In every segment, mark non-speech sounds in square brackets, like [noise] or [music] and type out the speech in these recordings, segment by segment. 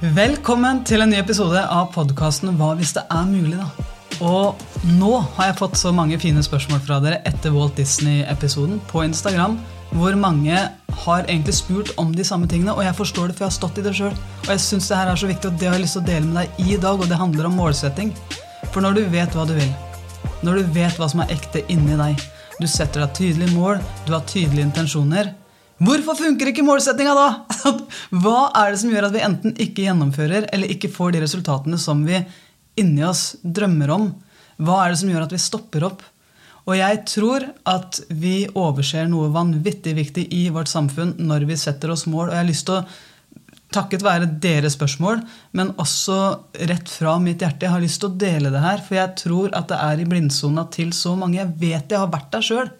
Velkommen til en ny episode av podkasten Hva hvis det er mulig, da. Og nå har jeg fått så mange fine spørsmål fra dere etter Walt Disney-episoden på Instagram, hvor mange har egentlig spurt om de samme tingene, og jeg forstår det, for jeg har stått i det sjøl. Og jeg syns det her er så viktig, og det har jeg lyst til å dele med deg i dag, og det handler om målsetting. For når du vet hva du vil, når du vet hva som er ekte inni deg, du setter deg tydelige mål, du har tydelige intensjoner, Hvorfor funker ikke målsettinga da? [laughs] Hva er det som gjør at vi enten ikke gjennomfører eller ikke får de resultatene som vi inni oss drømmer om? Hva er det som gjør at vi stopper opp? Og jeg tror at vi overser noe vanvittig viktig i vårt samfunn når vi setter oss mål. Og jeg har lyst til å, takket være deres spørsmål, men også rett fra mitt hjerte, jeg har lyst til å dele det her. For jeg tror at det er i blindsona til så mange. Jeg vet jeg har vært der sjøl.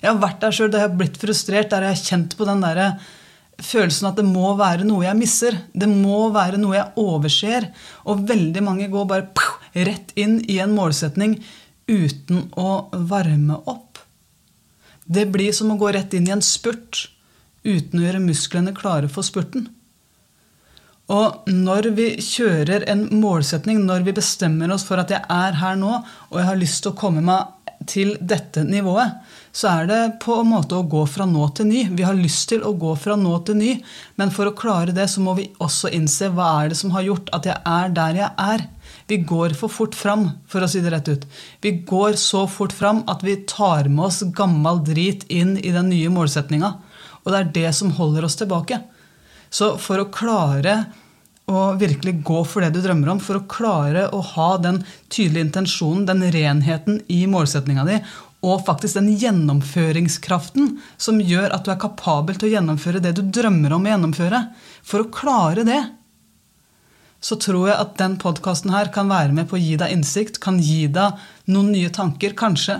Jeg har vært der sjøl, da jeg har blitt frustrert, der jeg har kjent på den der følelsen at det må være noe jeg misser. Det må være noe jeg overser. Og veldig mange går bare pow, rett inn i en målsetning uten å varme opp. Det blir som å gå rett inn i en spurt uten å gjøre musklene klare for spurten. Og når vi kjører en målsetning, når vi bestemmer oss for at jeg er her nå, og jeg har lyst til å komme meg til dette nivået, så er det på en måte å gå fra nå til ny. Vi har lyst til å gå fra nå til ny, men for å klare det så må vi også innse hva er det som har gjort at jeg er der jeg er. Vi går for fort fram, for å si det rett ut. Vi går så fort fram at vi tar med oss gammel drit inn i den nye målsettinga. Og det er det som holder oss tilbake. Så for å klare å virkelig gå for det du drømmer om, for å klare å ha den tydelige intensjonen, den renheten i målsetninga di, og faktisk den gjennomføringskraften som gjør at du er kapabel til å gjennomføre det du drømmer om å gjennomføre. For å klare det så tror jeg at den podkasten her kan være med på å gi deg innsikt, kan gi deg noen nye tanker, kanskje,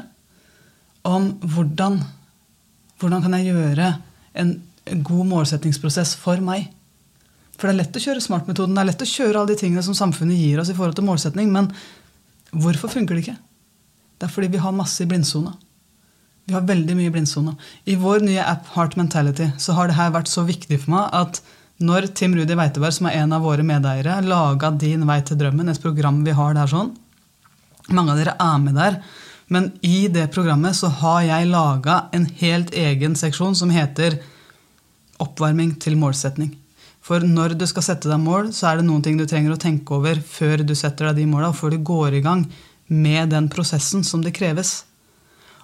om hvordan, hvordan kan jeg gjøre en god målsettingsprosess for meg. For det er lett å kjøre smartmetoden, det er lett å kjøre alle de tingene som samfunnet gir oss i forhold til målsetning, men hvorfor funker det ikke? Det er fordi vi har masse i blindsona. Vi har veldig mye i blindsona. I vår nye app Heart Mentality så har det her vært så viktig for meg at når Tim Rudi Weiteberg, som er en av våre medeiere, laga Din vei til drømmen, et program vi har der sånn Mange av dere er med der. Men i det programmet så har jeg laga en helt egen seksjon som heter Oppvarming til målsetning. For når du skal sette deg mål, så er det noen ting du trenger å tenke over før du setter deg de måla, før du går i gang med den prosessen som det kreves.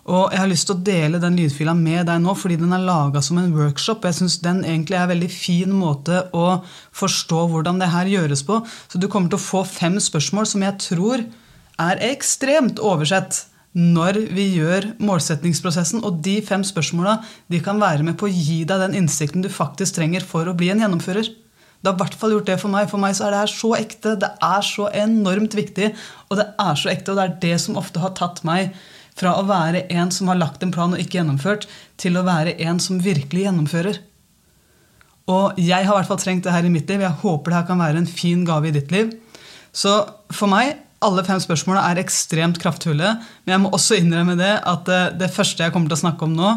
Og jeg har lyst til å dele den lydfila med deg nå, fordi den er laga som en workshop. Jeg syns den egentlig er en veldig fin måte å forstå hvordan det her gjøres på. Så du kommer til å få fem spørsmål som jeg tror er ekstremt oversett når vi gjør målsettingsprosessen. Og de fem spørsmåla kan være med på å gi deg den innsikten du faktisk trenger for å bli en gjennomfører. Det har i hvert fall gjort det for meg. For meg så er det her så ekte. Det er så enormt viktig. Og det er så ekte, og det er det som ofte har tatt meg fra å være en som har lagt en plan og ikke gjennomført, til å være en som virkelig gjennomfører. Og jeg har i hvert fall trengt det her i mitt liv. Jeg håper det her kan være en fin gave i ditt liv. Så for meg alle fem spørsmålene er ekstremt kraftfulle. Men jeg må også innrømme det at det, det første jeg kommer til å snakke om nå,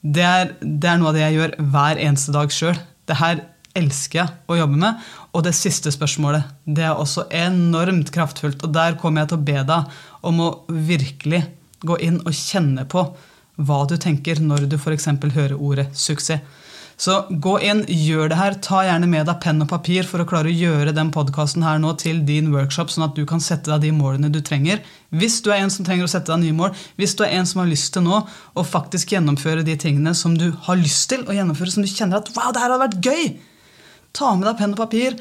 det er, det er noe av det jeg gjør hver eneste dag sjøl. Det her elsker jeg å jobbe med. Og det siste spørsmålet det er også enormt kraftfullt. Og der kommer jeg til å be deg om å virkelig gå inn og kjenne på hva du tenker når du f.eks. hører ordet suksess. Så gå inn, gjør det her. Ta gjerne med deg penn og papir for å klare å gjøre den podkasten her nå til din workshop, sånn at du kan sette deg de målene du trenger. Hvis du er en som trenger å sette deg nye mål, hvis du er en som har lyst til nå å faktisk gjennomføre de tingene som du har lyst til å gjennomføre, som du kjenner at wow, det her hadde vært gøy, Ta med deg penn og papir,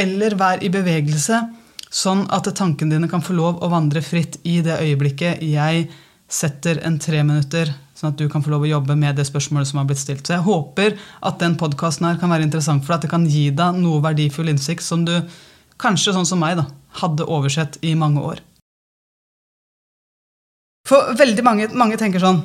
eller vær i bevegelse, sånn at tankene dine kan få lov å vandre fritt i det øyeblikket jeg setter en tre minutter, sånn at du kan få lov å jobbe med det spørsmålet som har blitt stilt. Så jeg håper at den podkasten her kan være interessant for deg, at det kan gi deg noe verdifull innsikt som du kanskje, sånn som meg, da, hadde oversett i mange år. For veldig mange, mange tenker sånn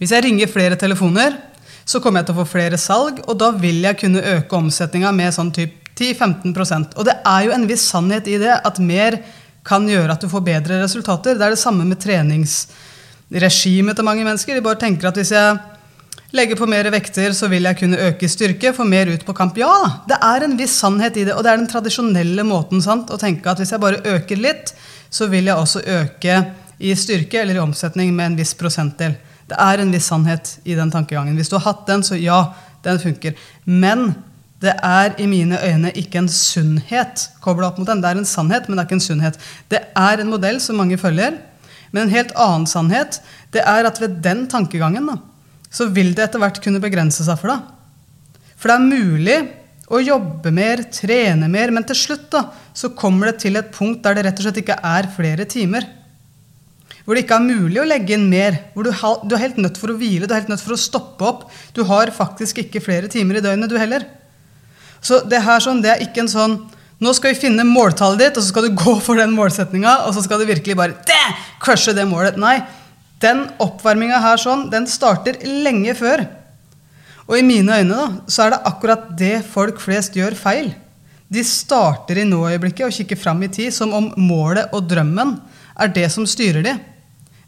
Hvis jeg ringer flere telefoner, så kommer jeg til å få flere salg, og da vil jeg kunne øke omsetninga med sånn typ 10-15% Og det er jo en viss sannhet i det at mer kan gjøre at du får bedre resultater. Det er det samme med treningsregimet til mange mennesker. De bare tenker at hvis jeg legger på mer vekter, så vil jeg kunne øke styrke, få mer ut på kamp. Ja det er en viss sannhet i det, og det er den tradisjonelle måten sant, å tenke at hvis jeg bare øker litt, så vil jeg også øke i styrke eller i omsetning med en viss prosentdel. Det er en viss sannhet i den tankegangen. Hvis du har hatt den, så ja, den funker. Men det er i mine øyne ikke en sunnhet kobla opp mot den. Det er en sannhet, men det er ikke en sunnhet. Det er en modell som mange følger. Men en helt annen sannhet det er at ved den tankegangen da, så vil det etter hvert kunne begrense seg for deg. For det er mulig å jobbe mer, trene mer, men til slutt da, så kommer det til et punkt der det rett og slett ikke er flere timer. Hvor det ikke er mulig å legge inn mer. Hvor du, du er helt nødt for å hvile, du er helt nødt for å stoppe opp. Du har faktisk ikke flere timer i døgnet, du heller. Så det her sånn, det er ikke en sånn Nå skal vi finne måltallet ditt, og så skal du [laughs] gå for den målsettinga, og så skal du virkelig bare det, crushe det målet. Nei, den oppvarminga her sånn, den starter lenge før. Og i mine øyne da, så er det akkurat det folk flest gjør feil. De starter i nå-øyeblikket og kikker fram i tid som om målet og drømmen er det som styrer de.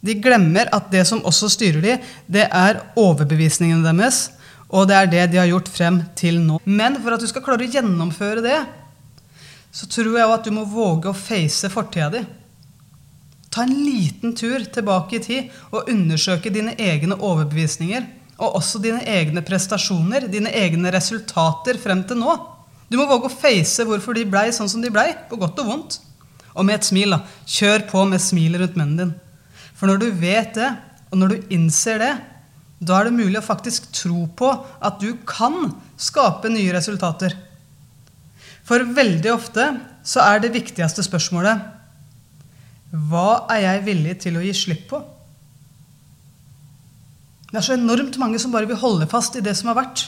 De glemmer at det som også styrer de, det er overbevisningene deres. Og det er det de har gjort frem til nå. Men for at du skal klare å gjennomføre det, så tror jeg òg at du må våge å face fortida di. Ta en liten tur tilbake i tid og undersøke dine egne overbevisninger. Og også dine egne prestasjoner, dine egne resultater frem til nå. Du må våge å face hvorfor de blei sånn som de blei, på godt og vondt. Og med et smil. da. Kjør på med smilet rundt munnen din. For når du vet det, og når du innser det, da er det mulig å faktisk tro på at du kan skape nye resultater. For veldig ofte så er det viktigste spørsmålet hva er jeg villig til å gi slipp på? Det er så enormt mange som bare vil holde fast i det som har vært.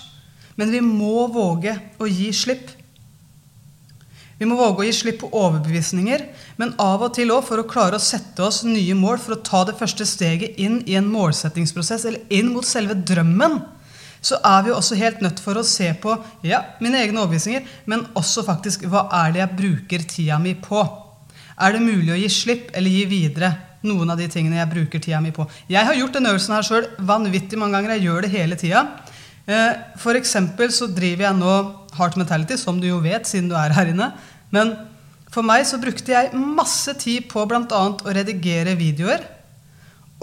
Men vi må våge å gi slipp. Vi må våge å gi slipp på overbevisninger, men av og til òg for å klare å sette oss nye mål, for å ta det første steget inn i en målsettingsprosess, eller inn mot selve drømmen, så er vi jo også helt nødt for å se på ja, mine egne overbevisninger, men også faktisk hva er det jeg bruker tida mi på. Er det mulig å gi slipp eller gi videre noen av de tingene jeg bruker tida mi på? Jeg har gjort den øvelsen her sjøl vanvittig mange ganger. Jeg gjør det hele tida. Eh, for eksempel så driver jeg nå Heart Mentality, som du jo vet siden du er her inne. Men for meg så brukte jeg masse tid på bl.a. å redigere videoer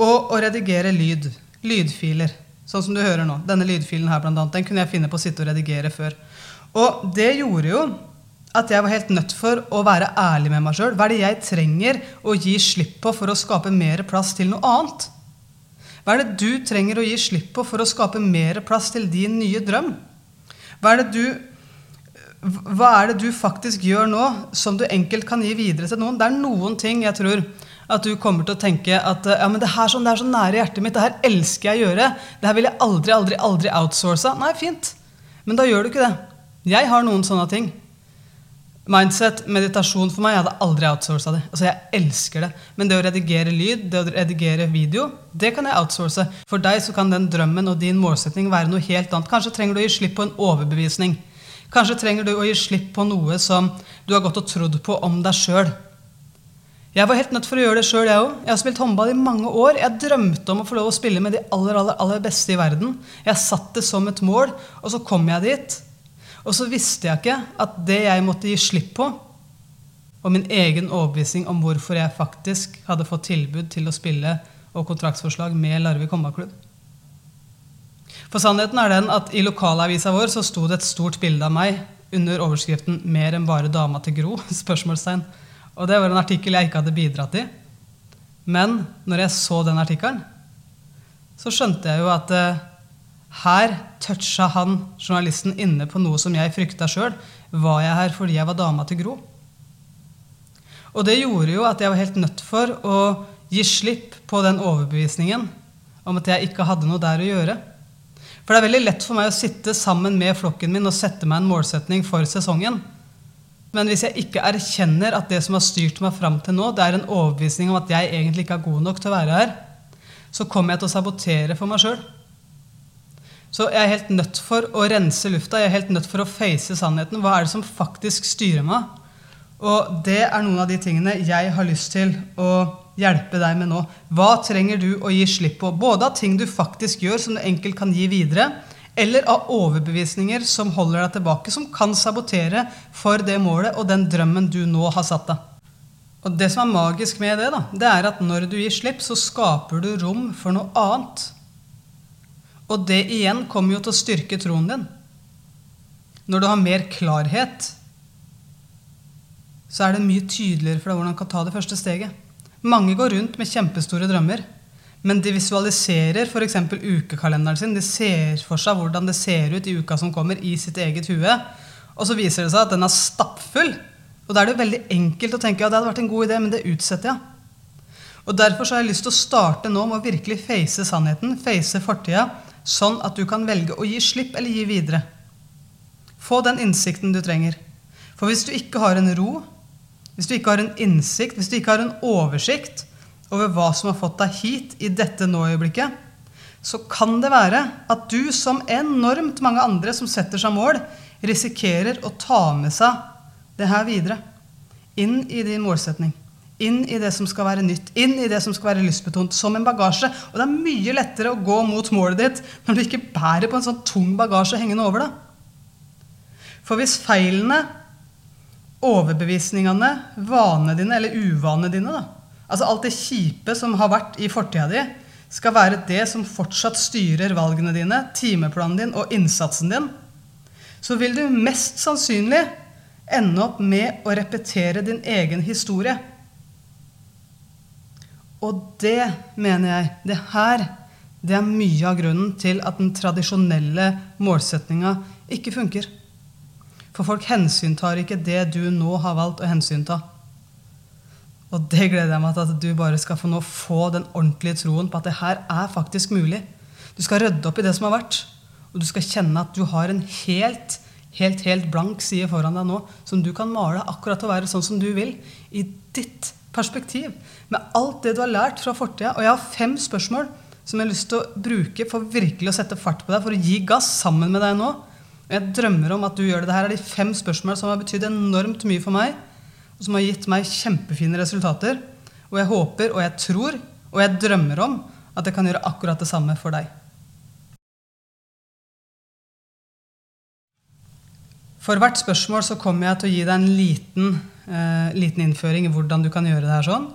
og å redigere lyd. Lydfiler. Sånn som du hører nå. Denne lydfilen her, blant annet, den kunne jeg finne på å sitte og redigere før. Og det gjorde jo at jeg var helt nødt for å være ærlig med meg sjøl. Hva er det jeg trenger å gi slipp på for å skape mer plass til noe annet? Hva er det du trenger å gi slipp på for å skape mer plass til din nye drøm? Hva er det du, er det du faktisk gjør nå som du enkelt kan gi videre til noen? Det er noen ting jeg tror at du kommer til å tenke at ja, men det, her, sånn, det er så nære hjertet mitt, det her elsker jeg å gjøre. Det her vil jeg aldri, aldri, aldri outsource. Nei, fint. Men da gjør du ikke det. Jeg har noen sånne ting. Mindset, meditasjon for meg, jeg hadde aldri outsourca det. Altså, Jeg elsker det. Men det å redigere lyd, det å redigere video, det kan jeg outsource. For deg så kan den drømmen og din målsetning være noe helt annet. Kanskje trenger du å gi slipp på en overbevisning. Kanskje trenger du å gi slipp på noe som du har gått og trodd på om deg sjøl. Jeg var helt nødt for å gjøre det sjøl, jeg òg. Jeg har spilt håndball i mange år. Jeg drømte om å få lov å spille med de aller, aller, aller beste i verden. Jeg satt det som et mål, og så kom jeg dit. Og så visste jeg ikke at det jeg måtte gi slipp på, og min egen overbevisning om hvorfor jeg faktisk hadde fått tilbud til å spille og kontraktsforslag med Larvik håndballklubb. For sannheten er den at i lokalavisa vår så sto det et stort bilde av meg under overskriften 'Mer enn bare dama til Gro?' [laughs] spørsmålstegn. Og det var en artikkel jeg ikke hadde bidratt i. Men når jeg så den artikkelen, så skjønte jeg jo at eh, her toucha han journalisten inne på noe som jeg frykta sjøl. Var jeg her fordi jeg var dama til Gro? Og det gjorde jo at jeg var helt nødt for å gi slipp på den overbevisningen om at jeg ikke hadde noe der å gjøre. For det er veldig lett for meg å sitte sammen med flokken min og sette meg en målsetning for sesongen. Men hvis jeg ikke erkjenner at det som har styrt meg fram til nå, det er en overbevisning om at jeg egentlig ikke er god nok til å være her, så kommer jeg til å sabotere for meg sjøl. Så jeg er helt nødt for å rense lufta, jeg er helt nødt for å face sannheten. Hva er det som faktisk styrer meg? Og det er noen av de tingene jeg har lyst til å hjelpe deg med nå. Hva trenger du å gi slipp på? Både av ting du faktisk gjør, som du enkelt kan gi videre, eller av overbevisninger som holder deg tilbake, som kan sabotere for det målet og den drømmen du nå har satt deg. Og Det som er magisk med det, da, det er at når du gir slipp, så skaper du rom for noe annet. Og det igjen kommer jo til å styrke troen din. Når du har mer klarhet, så er det mye tydeligere for deg hvordan du kan ta det første steget. Mange går rundt med kjempestore drømmer, men de visualiserer f.eks. ukekalenderen sin. De ser for seg hvordan det ser ut i uka som kommer, i sitt eget hue. Og så viser det seg at den er stappfull. Og da er det jo veldig enkelt å tenke ja, det hadde vært en god idé, men det utsetter jeg. Og Derfor så har jeg lyst til å starte nå med å virkelig face sannheten, face fortida, sånn at du kan velge å gi slipp eller gi videre. Få den innsikten du trenger. For hvis du ikke har en ro, hvis du ikke har en innsikt, hvis du ikke har en oversikt over hva som har fått deg hit i dette nå-øyeblikket, så kan det være at du, som enormt mange andre som setter seg mål, risikerer å ta med seg det her videre. Inn i din målsetning. Inn i det som skal være nytt. Inn i det som skal være lystbetont. Som en bagasje. Og det er mye lettere å gå mot målet ditt når du ikke bærer på en sånn tung bagasje hengende over deg. For hvis feilene overbevisningene, vanene dine, eller uvanene dine, da. Altså alt det kjipe som har vært i fortida di, skal være det som fortsatt styrer valgene dine, timeplanen din og innsatsen din, så vil du mest sannsynlig ende opp med å repetere din egen historie. Og det mener jeg Det her det er mye av grunnen til at den tradisjonelle målsettinga ikke funker. For folk hensyntar ikke det du nå har valgt å hensynta. Og det gleder jeg meg til at du bare skal få, nå få den ordentlige troen på at det her er faktisk mulig. Du skal rydde opp i det som har vært, og du skal kjenne at du har en helt, helt, helt blank side foran deg nå som du kan male akkurat til å være sånn som du vil, i ditt perspektiv. Med alt det du har lært fra fortida. Og jeg har fem spørsmål som jeg har lyst til å bruke for virkelig å sette fart på deg, for å gi gass sammen med deg nå jeg drømmer om at du gjør det. Dette er de fem spørsmål som har betydd enormt mye for meg, og som har gitt meg kjempefine resultater. Og jeg håper, og jeg tror, og jeg drømmer om at jeg kan gjøre akkurat det samme for deg. For hvert spørsmål så kommer jeg til å gi deg en liten, eh, liten innføring i hvordan du kan gjøre det her sånn.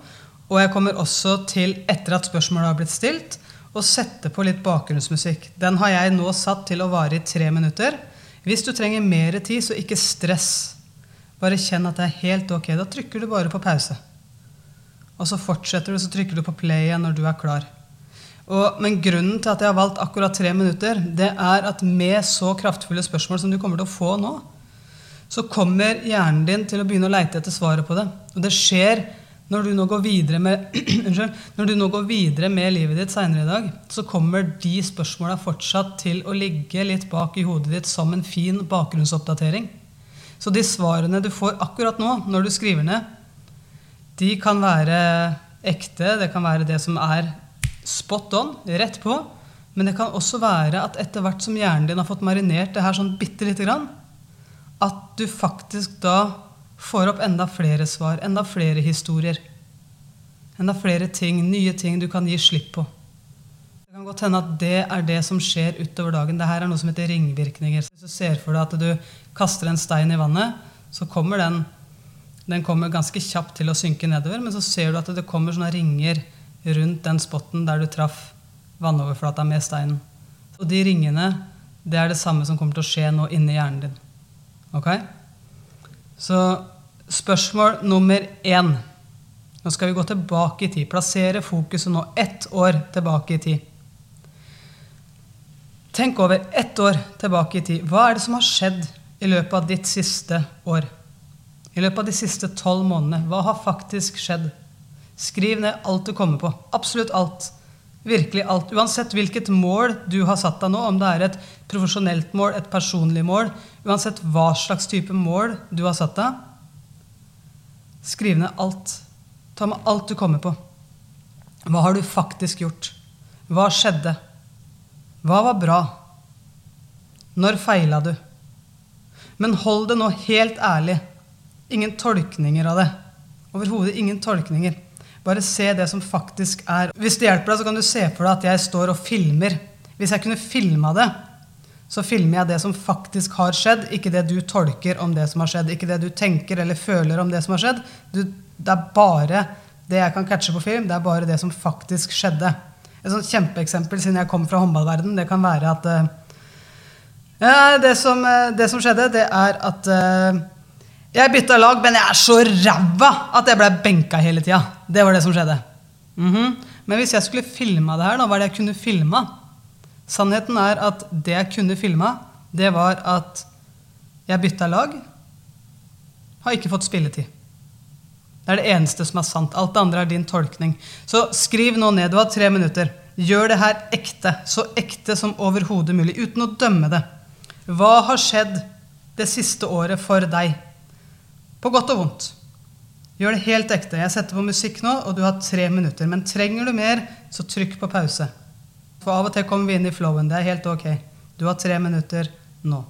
Og jeg kommer også til, etter at spørsmålet har blitt stilt, å sette på litt bakgrunnsmusikk. Den har jeg nå satt til å vare i tre minutter. Hvis du trenger mer tid, så ikke stress. Bare kjenn at det er helt ok. Da trykker du bare på pause. Og så fortsetter du, så trykker du på play igjen når du er klar. Og, men grunnen til at jeg har valgt akkurat tre minutter, det er at med så kraftfulle spørsmål som du kommer til å få nå, så kommer hjernen din til å begynne å leite etter svaret på det. Og det skjer når du nå går videre med, [clears throat] når du nå går videre med livet ditt seinere i dag, så kommer de spørsmåla fortsatt til å ligge litt bak i hodet ditt som en fin bakgrunnsoppdatering. Så de svarene du får akkurat nå, når du skriver ned, de kan være ekte, det kan være det som er spot on, rett på. Men det kan også være at etter hvert som hjernen din har fått marinert det her sånn bitte lite grann, at du faktisk da får opp enda flere svar, enda flere historier. Enda flere ting, nye ting du kan gi slipp på. Det kan godt hende at det er det som skjer utover dagen. Dette er noe som heter ringvirkninger. Hvis du ser for deg at du kaster en stein i vannet, så kommer den, den kommer ganske kjapt til å synke nedover. Men så ser du at det kommer sånne ringer rundt den spotten der du traff vannoverflata med steinen. Og de ringene, det er det samme som kommer til å skje nå inni hjernen din. Ok? Så spørsmål nummer én Nå skal vi gå tilbake i tid. Plassere fokuset nå ett år tilbake i tid. Tenk over ett år tilbake i tid. Hva er det som har skjedd i løpet av ditt siste år? I løpet av de siste tolv månedene. Hva har faktisk skjedd? Skriv ned alt du kommer på. Absolutt alt. Virkelig alt. Uansett hvilket mål du har satt deg nå, om det er et profesjonelt mål, et personlig mål, uansett hva slags type mål du har satt deg, skriv ned alt. Ta med alt du kommer på. Hva har du faktisk gjort? Hva skjedde? Hva var bra? Når feila du? Men hold det nå helt ærlig. Ingen tolkninger av det. Overhodet ingen tolkninger. Bare se det som faktisk er. Hvis det hjelper deg, så kan du se for deg at jeg står og filmer. Hvis jeg kunne filma det, så filmer jeg det som faktisk har skjedd, ikke det du tolker om det som har skjedd. Ikke det du tenker eller føler om det som har skjedd. Du, det er bare det jeg kan catche på film, det er bare det som faktisk skjedde. Et sånt kjempeeksempel siden jeg kom fra håndballverden, det kan være at uh, ja, det, som, uh, det, som, skjedde, det er at uh, jeg bytta lag, men jeg er så ræva at jeg ble benka hele tida. Det var det som skjedde. Mm -hmm. Men hvis jeg skulle filma det her, da, hva er det jeg kunne filma? Sannheten er at det jeg kunne filma, det var at jeg bytta lag. Har ikke fått spilletid. Det er det eneste som er sant. Alt det andre er din tolkning. Så skriv nå ned. Du har tre minutter. Gjør det her ekte. Så ekte som overhodet mulig. Uten å dømme det. Hva har skjedd det siste året for deg? På godt og vondt. Gjør det helt ekte. Jeg setter på musikk nå, og du har tre minutter. Men trenger du mer, så trykk på pause. For av og til kommer vi inn i flowen. Det er helt ok. Du har tre minutter nå.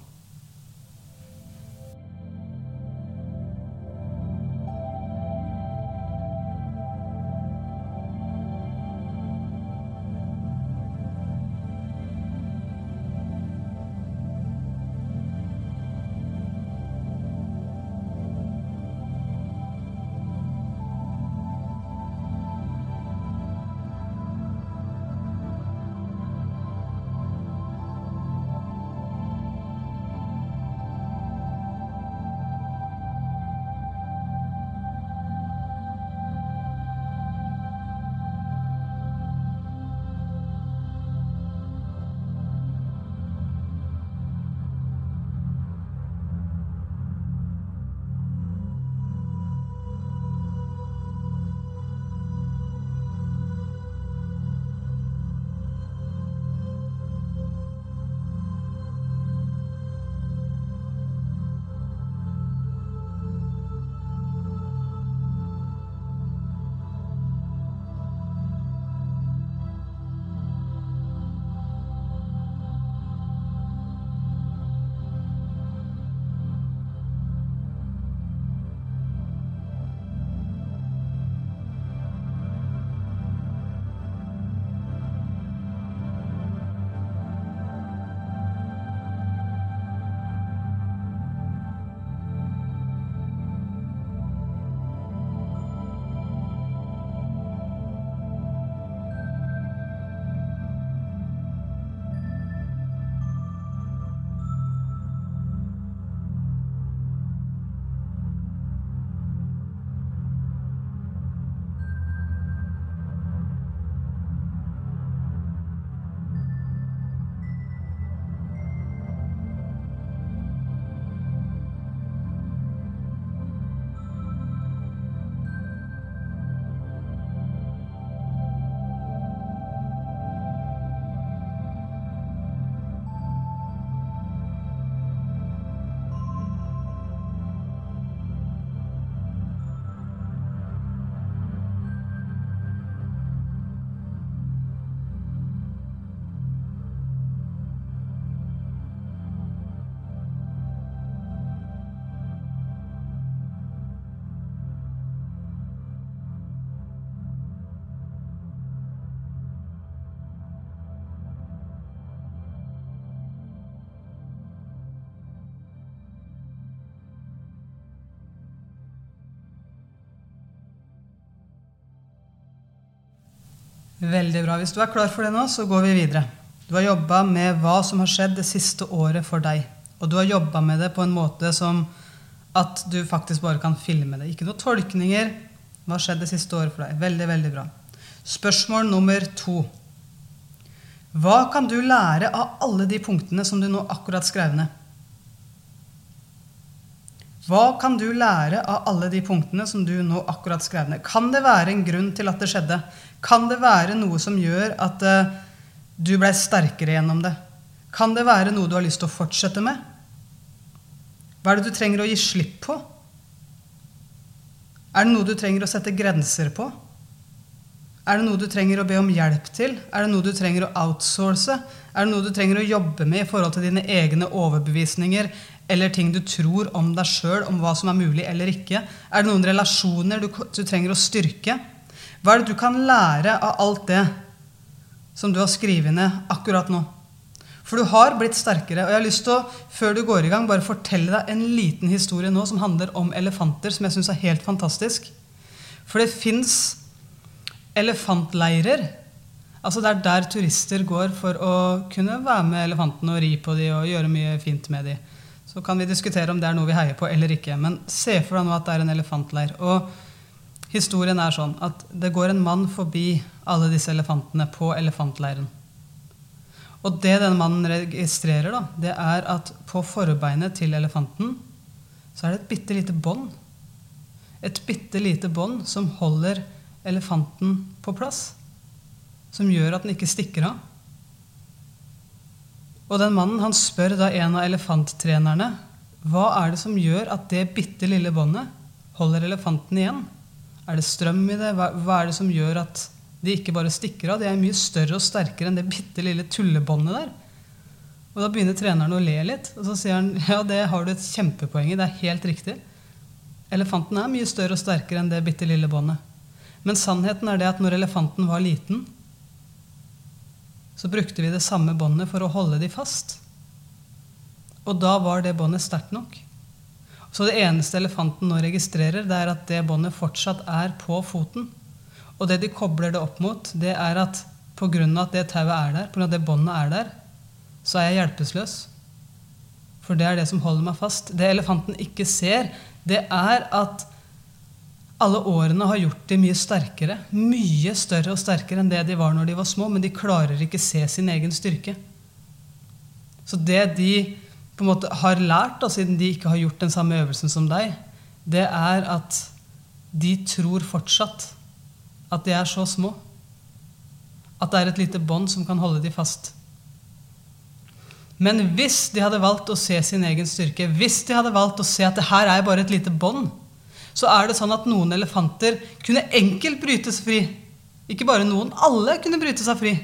Veldig bra. Hvis du er klar for det nå, så går vi videre. Du har jobba med hva som har skjedd det siste året for deg. Og du har jobba med det på en måte som at du faktisk bare kan filme det. Ikke noen tolkninger. Hva har skjedd det siste året for deg? Veldig, veldig bra. Spørsmål nummer to. Hva kan du lære av alle de punktene som du nå akkurat skrev ned? Hva kan du lære av alle de punktene som du nå akkurat skrev ned? Kan det være en grunn til at det skjedde? Kan det være noe som gjør at uh, du blei sterkere gjennom det? Kan det være noe du har lyst til å fortsette med? Hva er det du trenger å gi slipp på? Er det noe du trenger å sette grenser på? Er det noe du trenger å be om hjelp til? Er det noe du trenger å outsource? Er det noe du trenger å jobbe med i forhold til dine egne overbevisninger eller ting du tror om deg sjøl, om hva som er mulig eller ikke? Er det noen relasjoner du, du trenger å styrke? Hva er det du kan lære av alt det som du har skrevet ned akkurat nå? For du har blitt sterkere. Og jeg har lyst til å, før du går i gang, bare fortelle deg en liten historie nå som handler om elefanter, som jeg syns er helt fantastisk. For det fins elefantleirer. Altså Det er der turister går for å kunne være med elefantene og ri på dem og gjøre mye fint med dem. Så kan vi diskutere om det er noe vi heier på eller ikke. Men se for deg nå at det er en elefantleir. Og historien er sånn at det går en mann forbi alle disse elefantene på elefantleiren. Og det denne mannen registrerer, da, det er at på forbeinet til elefanten så er det et bitte lite bånd. Et bitte lite bånd som holder elefanten på plass. Som gjør at den ikke stikker av. Og den mannen han spør da en av elefanttrenerne hva er det som gjør at det bitte lille båndet holder elefanten igjen. Er det strøm i det? Hva, er det som gjør at de ikke bare stikker av? De er mye større og sterkere enn det bitte lille tullebåndet der. Og Da begynner treneren å le litt, og så sier han ja, det har du et kjempepoeng i. Det er helt riktig. Elefanten er mye større og sterkere enn det bitte lille båndet. Men sannheten er det at når elefanten var liten, så brukte vi det samme båndet for å holde de fast. Og da var det båndet sterkt nok. Så det eneste elefanten nå registrerer, det er at det båndet fortsatt er på foten. Og det de kobler det opp mot, det er at pga. at det tauet er der, pga. at det båndet er der, så er jeg hjelpeløs. For det er det som holder meg fast. Det elefanten ikke ser, det er at alle årene har gjort de mye sterkere. Mye større og sterkere enn det de var når de var små, men de klarer ikke se sin egen styrke. Så det de på en måte har lært, da, siden de ikke har gjort den samme øvelsen som deg, det er at de tror fortsatt at de er så små. At det er et lite bånd som kan holde de fast. Men hvis de hadde valgt å se sin egen styrke, hvis de hadde valgt å se at det her er bare et lite bånd, så er det sånn at noen elefanter kunne enkelt brytes fri. Ikke bare noen. Alle kunne bryte seg fri.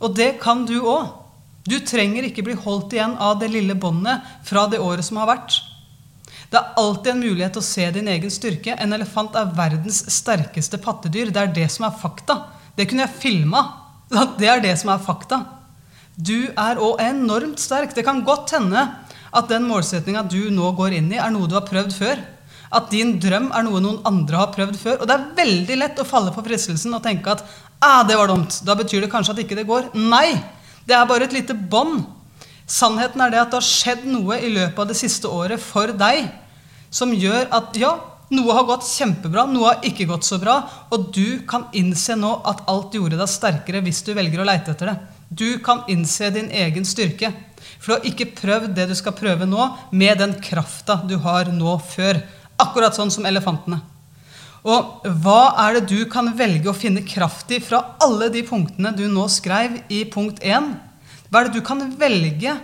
Og det kan du òg. Du trenger ikke bli holdt igjen av det lille båndet fra det året som har vært. Det er alltid en mulighet til å se din egen styrke. En elefant er verdens sterkeste pattedyr. Det er det som er fakta. Det kunne jeg filma. [laughs] Det er det som er fakta. Du er òg enormt sterk. Det kan godt hende at den målsettinga du nå går inn i, er noe du har prøvd før. At din drøm er noe noen andre har prøvd før. Og det er veldig lett å falle for fristelsen og tenke at ah, det var dumt. Da betyr det kanskje at ikke det går. Nei! Det er bare et lite bånd. Sannheten er det at det har skjedd noe i løpet av det siste året for deg som gjør at ja, noe har gått kjempebra, noe har ikke gått så bra, og du kan innse nå at alt gjorde deg sterkere hvis du velger å leite etter det. Du kan innse din egen styrke. For du har ikke prøvd det du skal prøve nå, med den krafta du har nå før. Akkurat sånn som elefantene. Og hva er det du kan velge å finne kraft i fra alle de punktene du nå skrev i punkt 1? Hva er det du kan velge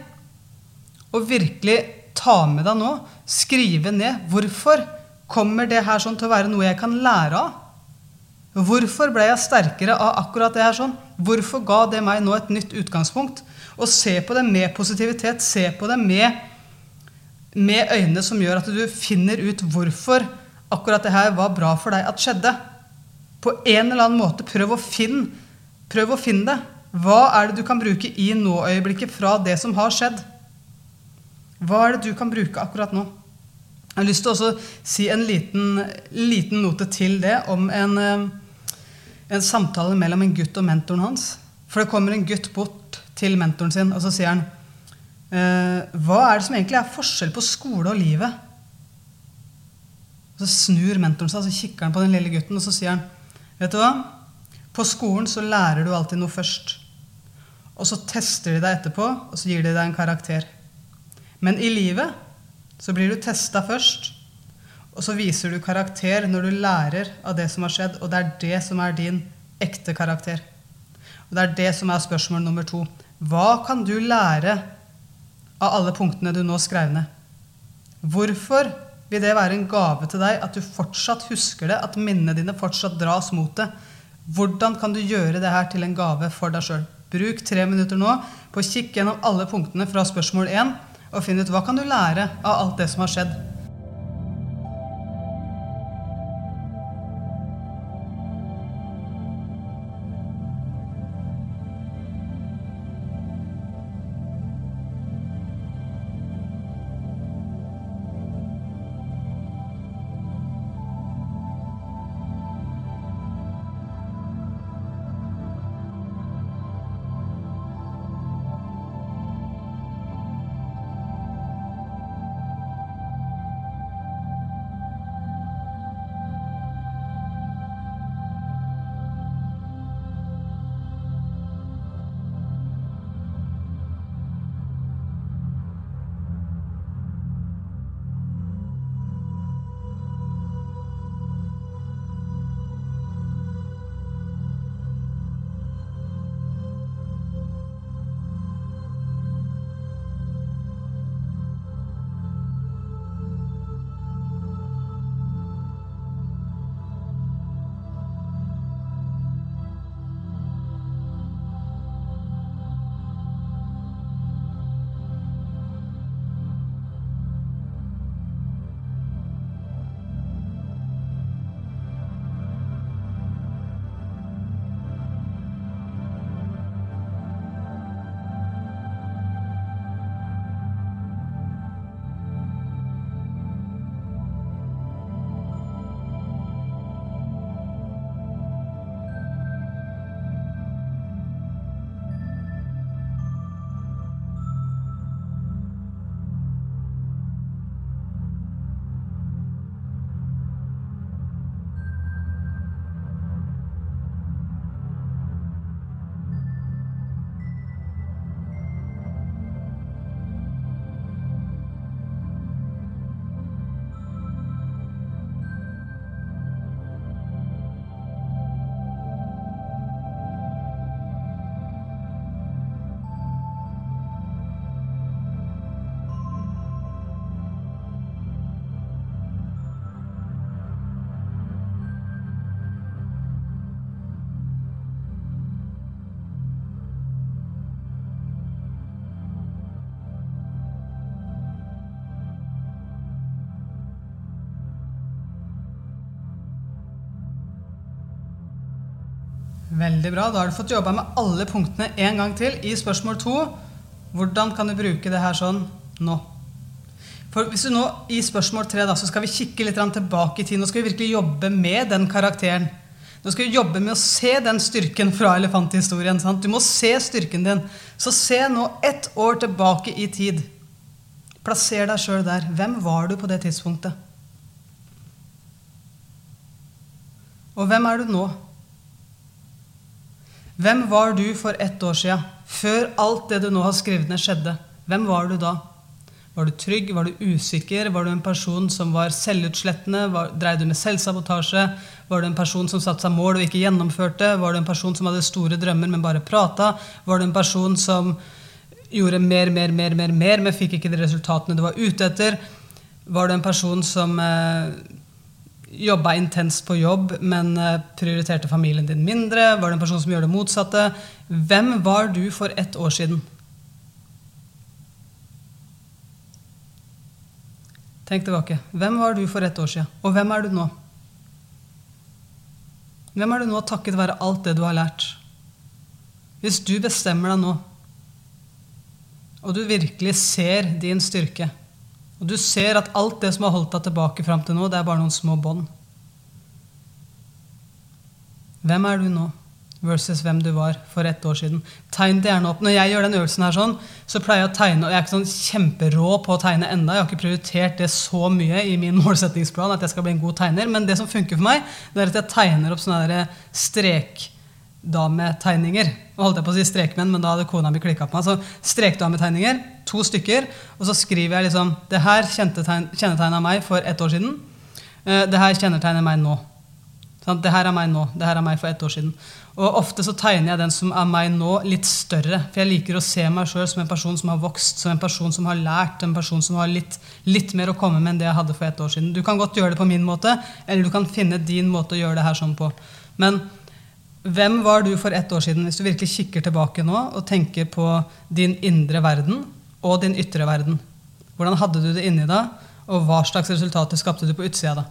å virkelig ta med deg nå? Skrive ned. Hvorfor kommer det her sånn til å være noe jeg kan lære av? Hvorfor ble jeg sterkere av akkurat det her sånn? Hvorfor ga det meg nå et nytt utgangspunkt? Og se på det med positivitet. Se på det med med øyne som gjør at du finner ut hvorfor akkurat det her var bra for deg at skjedde. På en eller annen måte prøv å finne, prøv å finne det. Hva er det du kan bruke i nå-øyeblikket fra det som har skjedd? Hva er det du kan bruke akkurat nå? Jeg har lyst til å si en liten, liten, note til det om en, eh, en samtale mellom en gutt og mentoren hans. For det kommer en gutt bort til mentoren sin, og så sier han hva er det som egentlig er forskjell på skole og livet? Og så snur mentoren seg og så kikker han på den lille gutten og så sier han, vet du hva? På skolen så lærer du alltid noe først. Og så tester de deg etterpå, og så gir de deg en karakter. Men i livet så blir du testa først, og så viser du karakter når du lærer av det som har skjedd, og det er det som er din ekte karakter. Og det er det som er spørsmål nummer to. Hva kan du lære av alle punktene du nå skrev ned. Hvorfor vil det være en gave til deg at du fortsatt husker det, at minnene dine fortsatt dras mot det? Hvordan kan du gjøre det her til en gave for deg sjøl? Bruk tre minutter nå på å kikke gjennom alle punktene fra spørsmål 1 og finne ut hva kan du lære av alt det som har skjedd. Veldig bra. Da har du fått jobba med alle punktene en gang til. I spørsmål to hvordan kan du bruke det her sånn nå? For hvis du nå I spørsmål tre da, så skal vi kikke litt tilbake i tid. Nå skal vi virkelig jobbe med den karakteren. Nå skal vi jobbe med å se den styrken fra elefanthistorien. Sant? Du må se styrken din. Så se nå ett år tilbake i tid. Plasser deg sjøl der. Hvem var du på det tidspunktet? Og hvem er du nå? Hvem var du for ett år sia, før alt det du nå har skrevet ned, skjedde? Hvem var du da? Var du trygg? Var du usikker? Var du en person som var selvutslettende? Dreide du med selvsabotasje? Var du en person som satte seg mål og ikke gjennomførte? Var du en person som hadde store drømmer, men bare prata? Var du en person som gjorde mer, mer, mer, mer, mer, men fikk ikke de resultatene du var ute etter? Var du en person som eh, jobba intenst på jobb, men eh, prioriterte familien din mindre? Var det en person som gjør det motsatte? Hvem var du for ett år siden? Tenk tilbake. Hvem var du for ett år siden? Og hvem er du nå? Hvem er du nå takket være alt det du har lært? Hvis du bestemmer deg nå, og du virkelig ser din styrke og du ser at alt det som har holdt deg tilbake fram til nå, det er bare noen små bånd. Hvem er du nå versus hvem du var for ett år siden? Tegn det gjerne opp. Når jeg gjør den øvelsen her sånn, så pleier jeg å tegne, og jeg er ikke sånn kjemperå på å tegne enda. Jeg har ikke prioritert det så mye i min [laughs] målsettingsplan at jeg skal bli en god tegner. Men det som funker for meg, det er at jeg tegner opp sånne strek strekdametegninger. Nå holdt jeg på å si strekmenn, men da hadde kona mi klikka på meg. Så strekdametegninger, to stykker, og så skriver jeg liksom Det her kjennetegna meg for ett år siden. Eh, det her kjennetegner meg nå. Sånn, det her er meg nå. Det her er meg for ett år siden. Og ofte så tegner jeg den som er meg nå, litt større. For jeg liker å se meg sjøl som en person som har vokst, som en person som har lært, en person som har litt, litt mer å komme med enn det jeg hadde for ett år siden. Du kan godt gjøre det på min måte, eller du kan finne din måte å gjøre det her sånn på. Men hvem var du for ett år siden, hvis du virkelig kikker tilbake nå og tenker på din indre verden og din ytre verden? Hvordan hadde du det inni deg, og hva slags resultater skapte du på utsida da?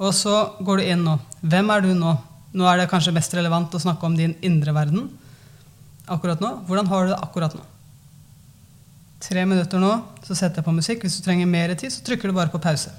Og så går du inn nå. Hvem er du nå? Nå er det kanskje mest relevant å snakke om din indre verden akkurat nå. Hvordan har du det akkurat nå? Tre minutter nå, så setter jeg på musikk. Hvis du trenger mer tid, så trykker du bare på pause.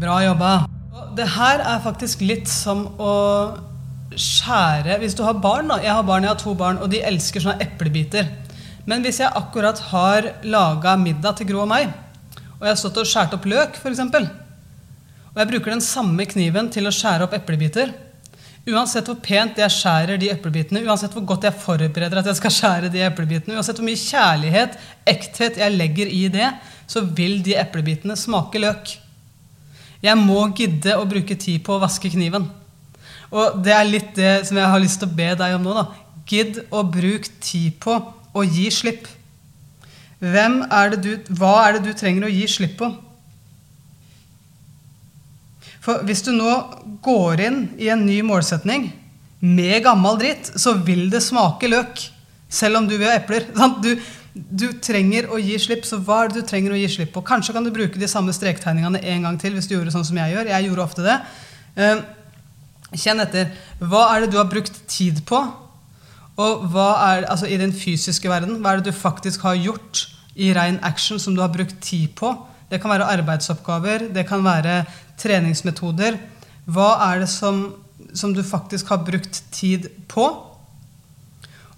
Bra jobba. Det her er faktisk litt som å skjære Hvis du har barn, da. Jeg har barn, jeg har to barn, og de elsker sånne eplebiter. Men hvis jeg akkurat har laga middag til Gro og meg, og jeg har stått og skåret opp løk, f.eks., og jeg bruker den samme kniven til å skjære opp eplebiter Uansett hvor pent jeg skjærer de eplebitene, uansett hvor godt jeg forbereder at jeg skal skjære de eplebitene, uansett hvor mye kjærlighet, ekthet jeg legger i det, så vil de eplebitene smake løk. Jeg må gidde å bruke tid på å vaske kniven. Og det er litt det som jeg har lyst til å be deg om nå. da. Gidd å bruke tid på å gi slipp. Er du, hva er det du trenger å gi slipp på? For hvis du nå går inn i en ny målsetning med gammel dritt, så vil det smake løk. Selv om du vil ha epler. [laughs] Du, du, trenger å gi slipp, så hva er det du trenger å gi slipp på? Kanskje kan du bruke de samme strektegningene en gang til hvis du gjorde sånn som jeg gjør. Jeg gjorde ofte det. Eh, kjenn etter. Hva er det du har brukt tid på? Og hva er, altså i den fysiske verden, hva er det du faktisk har gjort i rein action som du har brukt tid på? Det kan være arbeidsoppgaver, det kan være treningsmetoder. Hva er det som, som, du faktisk har brukt tid på?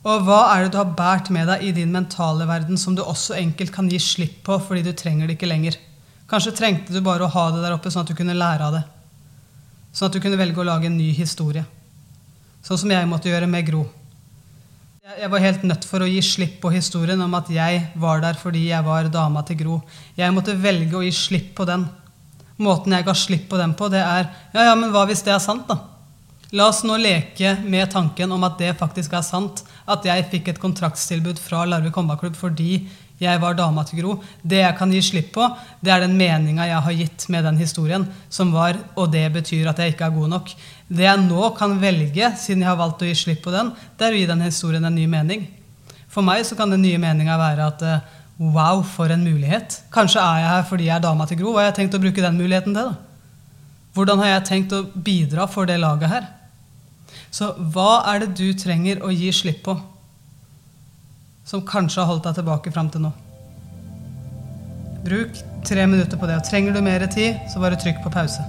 Og hva er det du har båret med deg i din mentale verden som du også enkelt kan gi slipp på fordi du trenger det ikke lenger? Kanskje trengte du bare å ha det der oppe sånn at du kunne lære av det. Sånn at du kunne velge å lage en ny historie. Sånn som jeg måtte gjøre med Gro. Jeg var helt nødt for å gi slipp på historien om at jeg var der fordi jeg var dama til Gro. Jeg måtte velge å gi slipp på den. Måten jeg ga slipp på den på, det er Ja, ja, men hva hvis det er sant, da? La oss nå leke med tanken om at det faktisk er sant. At jeg fikk et kontraktstilbud fra Larvik håndballklubb fordi jeg var dama til Gro. Det jeg kan gi slipp på, det er den meninga jeg har gitt med den historien. som var, Og det betyr at jeg ikke er god nok. Det jeg nå kan velge, siden jeg har valgt å gi slipp på den, det er å gi den historien en ny mening. For meg så kan den nye meninga være at eh, Wow, for en mulighet. Kanskje er jeg her fordi jeg er dama til Gro. Hva har jeg tenkt å bruke den muligheten til? da? Hvordan har jeg tenkt å bidra for det laget her? Så hva er det du trenger å gi slipp på, som kanskje har holdt deg tilbake fram til nå? Bruk tre minutter på det. Og trenger du mer tid, så bare trykk på pause.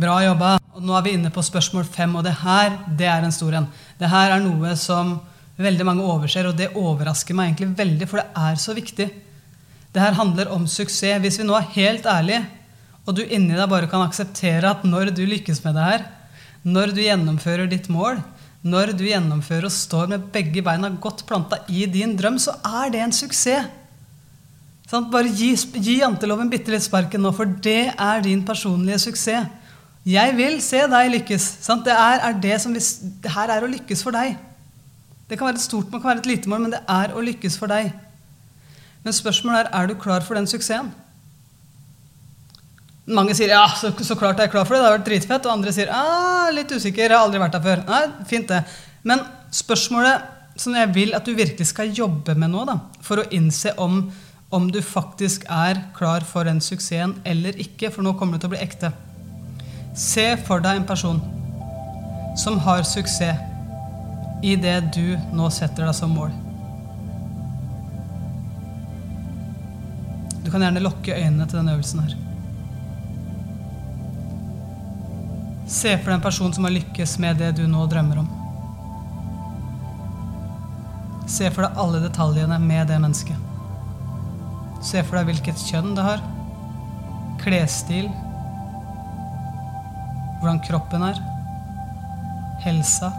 Bra jobba. Og nå er vi inne på spørsmål fem, og det her det er en stor en. Det her er noe som veldig mange overser, og det overrasker meg egentlig veldig, for det er så viktig. Det her handler om suksess. Hvis vi nå er helt ærlige, og du inni deg bare kan akseptere at når du lykkes med det her, når du gjennomfører ditt mål, når du gjennomfører og står med begge beina godt planta i din drøm, så er det en suksess. Sånn, bare gi, gi janteloven bitte litt sparken nå, for det er din personlige suksess. Jeg vil se deg lykkes. Sant? Det, er, er det, som vi, det her er å lykkes for deg. Det kan være et stort mål, kan være et lite mål, men det er å lykkes for deg. Men spørsmålet er er du klar for den suksessen. Mange sier ja, så, så, klart er jeg klar for det, det har vært dritfett. Og andre sier ja, litt usikker, jeg har aldri vært der før. Nei, fint det. Men spørsmålet som jeg vil at du virkelig skal jobbe med nå, da, for å innse om, om du faktisk er klar for den suksessen eller ikke, for nå kommer det til å bli ekte. Se for deg en person som har suksess i det du nå setter deg som mål. Du kan gjerne lukke øynene til denne øvelsen her. Se for deg en person som har lykkes med det du nå drømmer om. Se for deg alle detaljene med det mennesket. Se for deg hvilket kjønn det har, klesstil, hvordan kroppen er, helsa.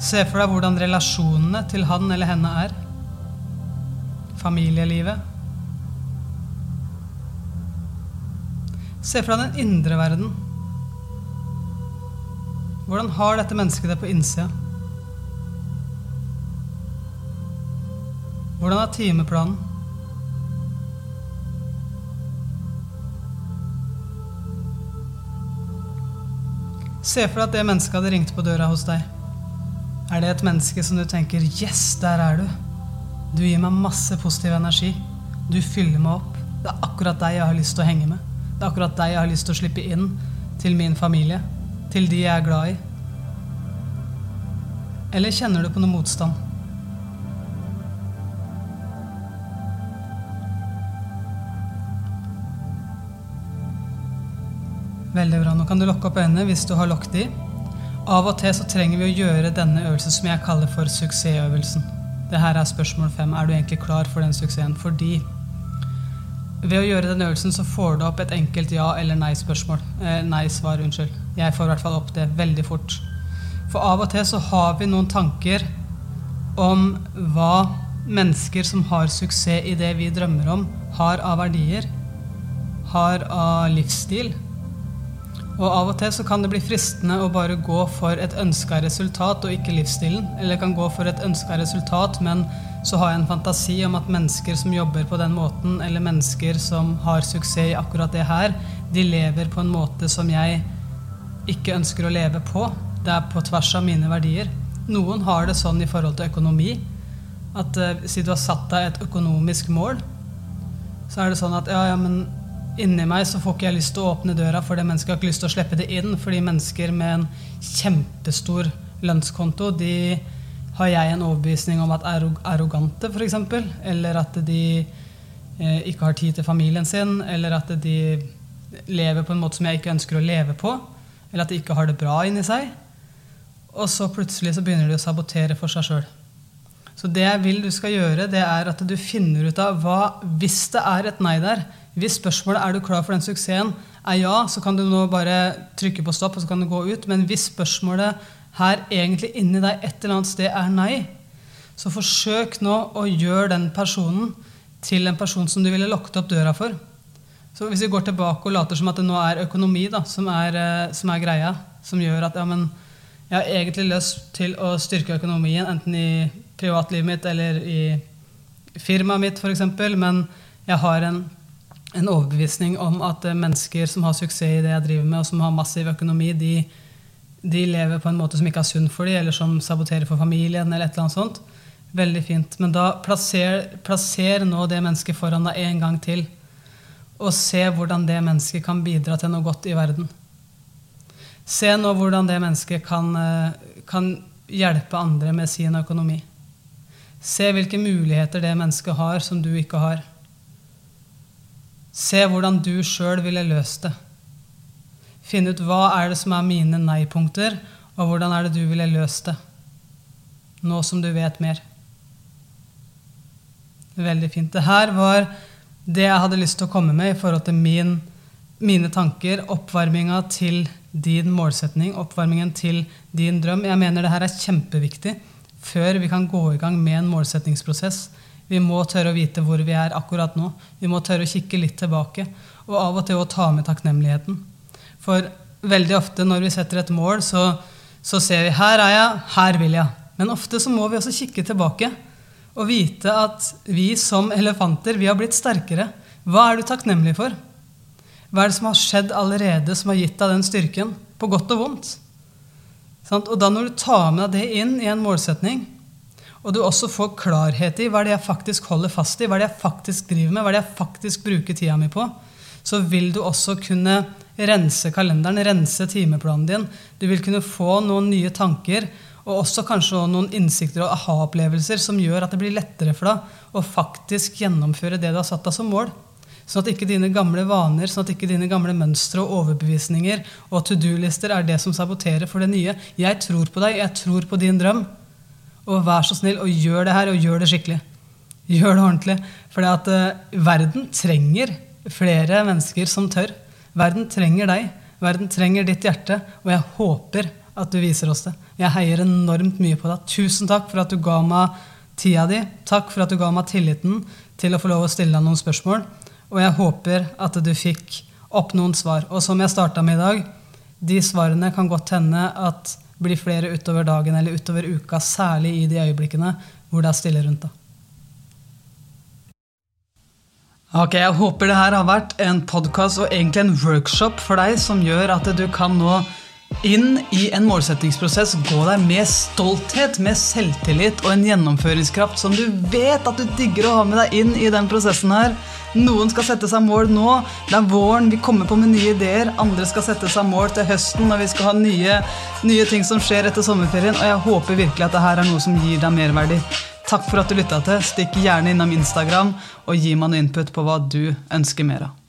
Se for deg hvordan relasjonene til han eller henne er, familielivet. Se fra den indre verden. Hvordan har dette mennesket det på innsida? Hvordan er timeplanen? Se for deg at det mennesket hadde ringt på døra hos deg. Er det et menneske som du tenker 'Yes, der er du'. Du gir meg masse positiv energi. Du fyller meg opp. Det er akkurat deg jeg har lyst til å henge med. Det er akkurat deg jeg har lyst til å slippe inn til min familie, til de jeg er glad i. Eller kjenner du på noe motstand? Veldig bra. Nå kan du lukke opp øynene hvis du har lukket de. Av og til så trenger vi å gjøre denne øvelsen som jeg kaller for suksessøvelsen. Det her er spørsmål fem. Er du egentlig klar for den suksessen? Fordi ved å gjøre den øvelsen så får du opp et enkelt ja- eller nei-spørsmål. Eh, nei-svar, unnskyld. Jeg får i hvert fall opp det veldig fort. For av og til så har vi noen tanker om hva mennesker som har suksess i det vi drømmer om, har av verdier, har av livsstil. Og av og til så kan det bli fristende å bare gå for et ønska resultat og ikke livsstilen. Eller kan gå for et ønska resultat, men så har jeg en fantasi om at mennesker som jobber på den måten, eller mennesker som har suksess i akkurat det her, de lever på en måte som jeg ikke ønsker å leve på. Det er på tvers av mine verdier. Noen har det sånn i forhold til økonomi at uh, si du har satt deg et økonomisk mål, så er det sånn at ja, ja, men inni meg så får ikke jeg lyst til å åpne døra, for det mennesket har ikke lyst til å slippe det inn. Fordi mennesker med en kjempestor lønnskonto, de har jeg en overbevisning om at er arrogante, f.eks., eller at de eh, ikke har tid til familien sin, eller at de lever på en måte som jeg ikke ønsker å leve på, eller at de ikke har det bra inni seg. Og så plutselig så begynner de å sabotere for seg sjøl. Så det jeg vil du skal gjøre, det er at du finner ut av hva Hvis det er et nei der, hvis spørsmålet er du klar for den suksessen, er ja, så kan du nå bare trykke på stopp, og så kan du gå ut. Men hvis spørsmålet her egentlig inni deg et eller annet sted er nei, så forsøk nå å gjøre den personen til en person som du ville lukket opp døra for. Så hvis vi går tilbake og later som at det nå er økonomi da, som, er, eh, som er greia, som gjør at ja, men, jeg har egentlig lyst til å styrke økonomien, enten i privatlivet mitt eller i firmaet mitt f.eks., men jeg har en, en overbevisning om at eh, mennesker som har suksess i det jeg driver med, og som har massiv økonomi, de, de lever på en måte som ikke er sunn for dem, eller som saboterer for familien. eller et eller annet sånt. Veldig fint. Men da plasser, plasser nå det mennesket foran deg en gang til. Og se hvordan det mennesket kan bidra til noe godt i verden. Se nå hvordan det mennesket kan, eh, kan hjelpe andre med sin økonomi. Se hvilke muligheter det mennesket har som du ikke har. Se hvordan du sjøl ville løst det Finne ut hva er det som er mine nei-punkter, og hvordan er det du ville løst det. Nå som du vet mer. Veldig fint. Det her var det jeg hadde lyst til å komme med i forhold til min, mine tanker. Oppvarminga til din målsetning, oppvarmingen til din drøm. Jeg mener det her er kjempeviktig før vi kan gå i gang med en målsettingsprosess. Vi må tørre å vite hvor vi er akkurat nå. Vi må tørre å kikke litt tilbake. Og av og til å ta med takknemligheten. For veldig ofte når vi setter et mål, så, så ser vi her er jeg, her vil jeg. Men ofte så må vi også kikke tilbake og vite at vi som elefanter vi har blitt sterkere. Hva er du takknemlig for? Hva er det som har skjedd allerede som har gitt deg den styrken? På godt og vondt. Og da når du tar med deg det inn i en målsetning, og du også får klarhet i hva det jeg faktisk holder fast i, hva det jeg faktisk driver med, hva det jeg faktisk bruker tida mi på, så vil du også kunne rense kalenderen, rense timeplanen din. Du vil kunne få noen nye tanker og også kanskje noen innsikter og aha-opplevelser som gjør at det blir lettere for deg å faktisk gjennomføre det du har satt deg som mål. Sånn at ikke dine gamle vaner, sånn at ikke dine gamle mønstre og overbevisninger og to do-lister er det som saboterer for det nye. Jeg tror på deg, jeg tror på din drøm. Og vær så snill og gjør det her, og gjør det skikkelig. Gjør det ordentlig. For uh, verden trenger flere mennesker som tør. Verden trenger deg. Verden trenger ditt hjerte. Og jeg håper at du viser oss det. Jeg heier enormt mye på deg. Tusen takk for at du ga meg tida di. Takk for at du ga meg tilliten til å få lov å stille deg noen spørsmål. Og jeg håper at du fikk opp noen svar. Og som jeg starta med i dag, de svarene kan godt hende at blir flere utover dagen eller utover uka, særlig i de øyeblikkene hvor det er stille rundt deg. Ok, Jeg håper det her har vært en podkast og egentlig en workshop for deg som gjør at du kan nå inn i en målsettingsprosess gå der med stolthet, med selvtillit og en gjennomføringskraft som du vet at du digger å ha med deg inn i den prosessen her. Noen skal sette seg mål nå. Det er våren, vi kommer på med nye ideer. Andre skal sette seg mål til høsten når vi skal ha nye, nye ting som skjer etter sommerferien. Og jeg håper virkelig at dette er noe som gir deg merverdi. Takk for at du lytta til. Stikk gjerne innom Instagram og gi meg noe input på hva du ønsker mer av.